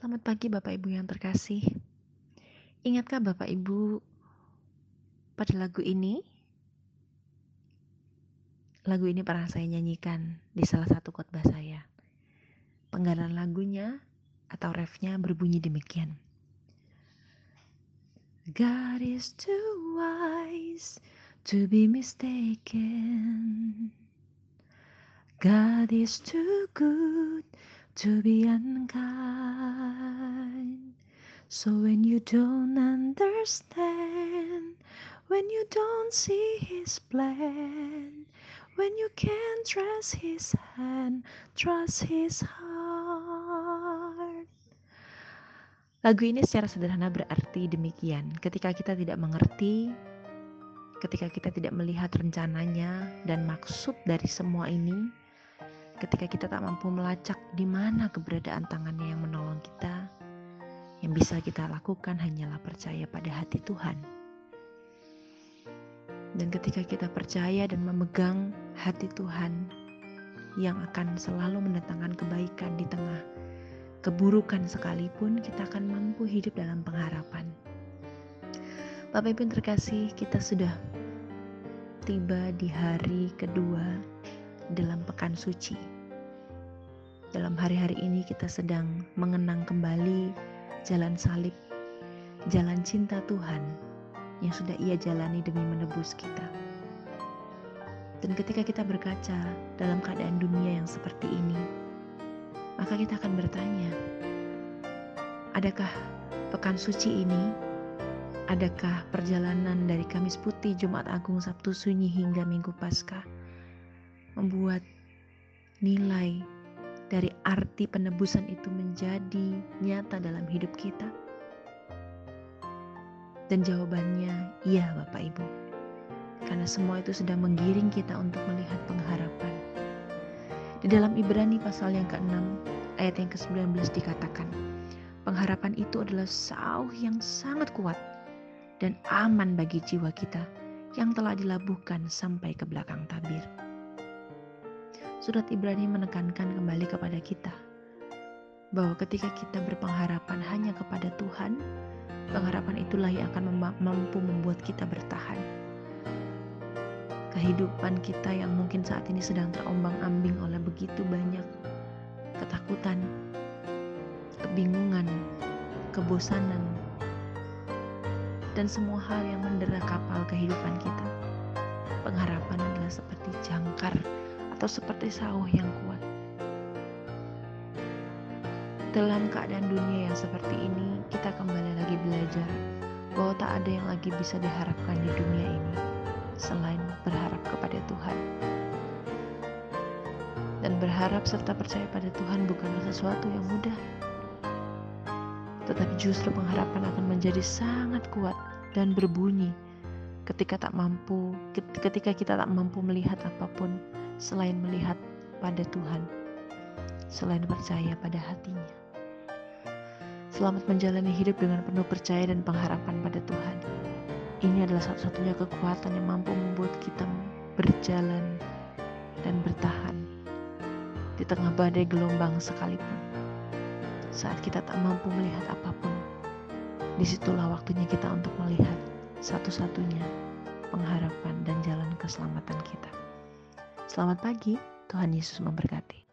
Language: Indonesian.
Selamat pagi Bapak Ibu yang terkasih. Ingatkah Bapak Ibu pada lagu ini? Lagu ini pernah saya nyanyikan di salah satu khotbah saya. Penggalan lagunya atau refnya berbunyi demikian. God is too wise to be mistaken. God is too good to be unkind. So when you don't understand, when you don't see his plan, when you can't trust his hand, trust his heart. Lagu ini secara sederhana berarti demikian. Ketika kita tidak mengerti, ketika kita tidak melihat rencananya dan maksud dari semua ini, ketika kita tak mampu melacak di mana keberadaan tangannya yang menolong kita, yang bisa kita lakukan hanyalah percaya pada hati Tuhan. Dan ketika kita percaya dan memegang hati Tuhan yang akan selalu mendatangkan kebaikan di tengah keburukan sekalipun, kita akan mampu hidup dalam pengharapan. Bapak Ibu terkasih, kita sudah tiba di hari kedua dalam pekan suci. Dalam hari-hari ini kita sedang mengenang kembali jalan salib, jalan cinta Tuhan yang sudah ia jalani demi menebus kita. Dan ketika kita berkaca dalam keadaan dunia yang seperti ini, maka kita akan bertanya, adakah pekan suci ini Adakah perjalanan dari Kamis Putih, Jumat Agung, Sabtu Sunyi hingga Minggu Paskah membuat nilai dari arti penebusan itu menjadi nyata dalam hidup kita? Dan jawabannya iya Bapak Ibu. Karena semua itu sudah menggiring kita untuk melihat pengharapan. Di dalam Ibrani pasal yang ke-6 ayat yang ke-19 dikatakan, pengharapan itu adalah sauh yang sangat kuat dan aman bagi jiwa kita yang telah dilabuhkan sampai ke belakang tabir surat Ibrani menekankan kembali kepada kita bahwa ketika kita berpengharapan hanya kepada Tuhan, pengharapan itulah yang akan mampu membuat kita bertahan. Kehidupan kita yang mungkin saat ini sedang terombang-ambing oleh begitu banyak ketakutan, kebingungan, kebosanan, dan semua hal yang mendera kapal kehidupan kita. Pengharapan adalah seperti jangkar atau seperti sauh yang kuat. Dalam keadaan dunia yang seperti ini, kita kembali lagi belajar bahwa tak ada yang lagi bisa diharapkan di dunia ini selain berharap kepada Tuhan. Dan berharap serta percaya pada Tuhan bukanlah sesuatu yang mudah. Tetapi justru pengharapan akan menjadi sangat kuat dan berbunyi ketika tak mampu ketika kita tak mampu melihat apa pun selain melihat pada Tuhan, selain percaya pada hatinya. Selamat menjalani hidup dengan penuh percaya dan pengharapan pada Tuhan. Ini adalah satu-satunya kekuatan yang mampu membuat kita berjalan dan bertahan di tengah badai gelombang sekalipun. Saat kita tak mampu melihat apa pun, di situlah waktunya kita untuk melihat satu-satunya pengharapan dan jalan keselamatan kita. Selamat pagi, Tuhan Yesus memberkati.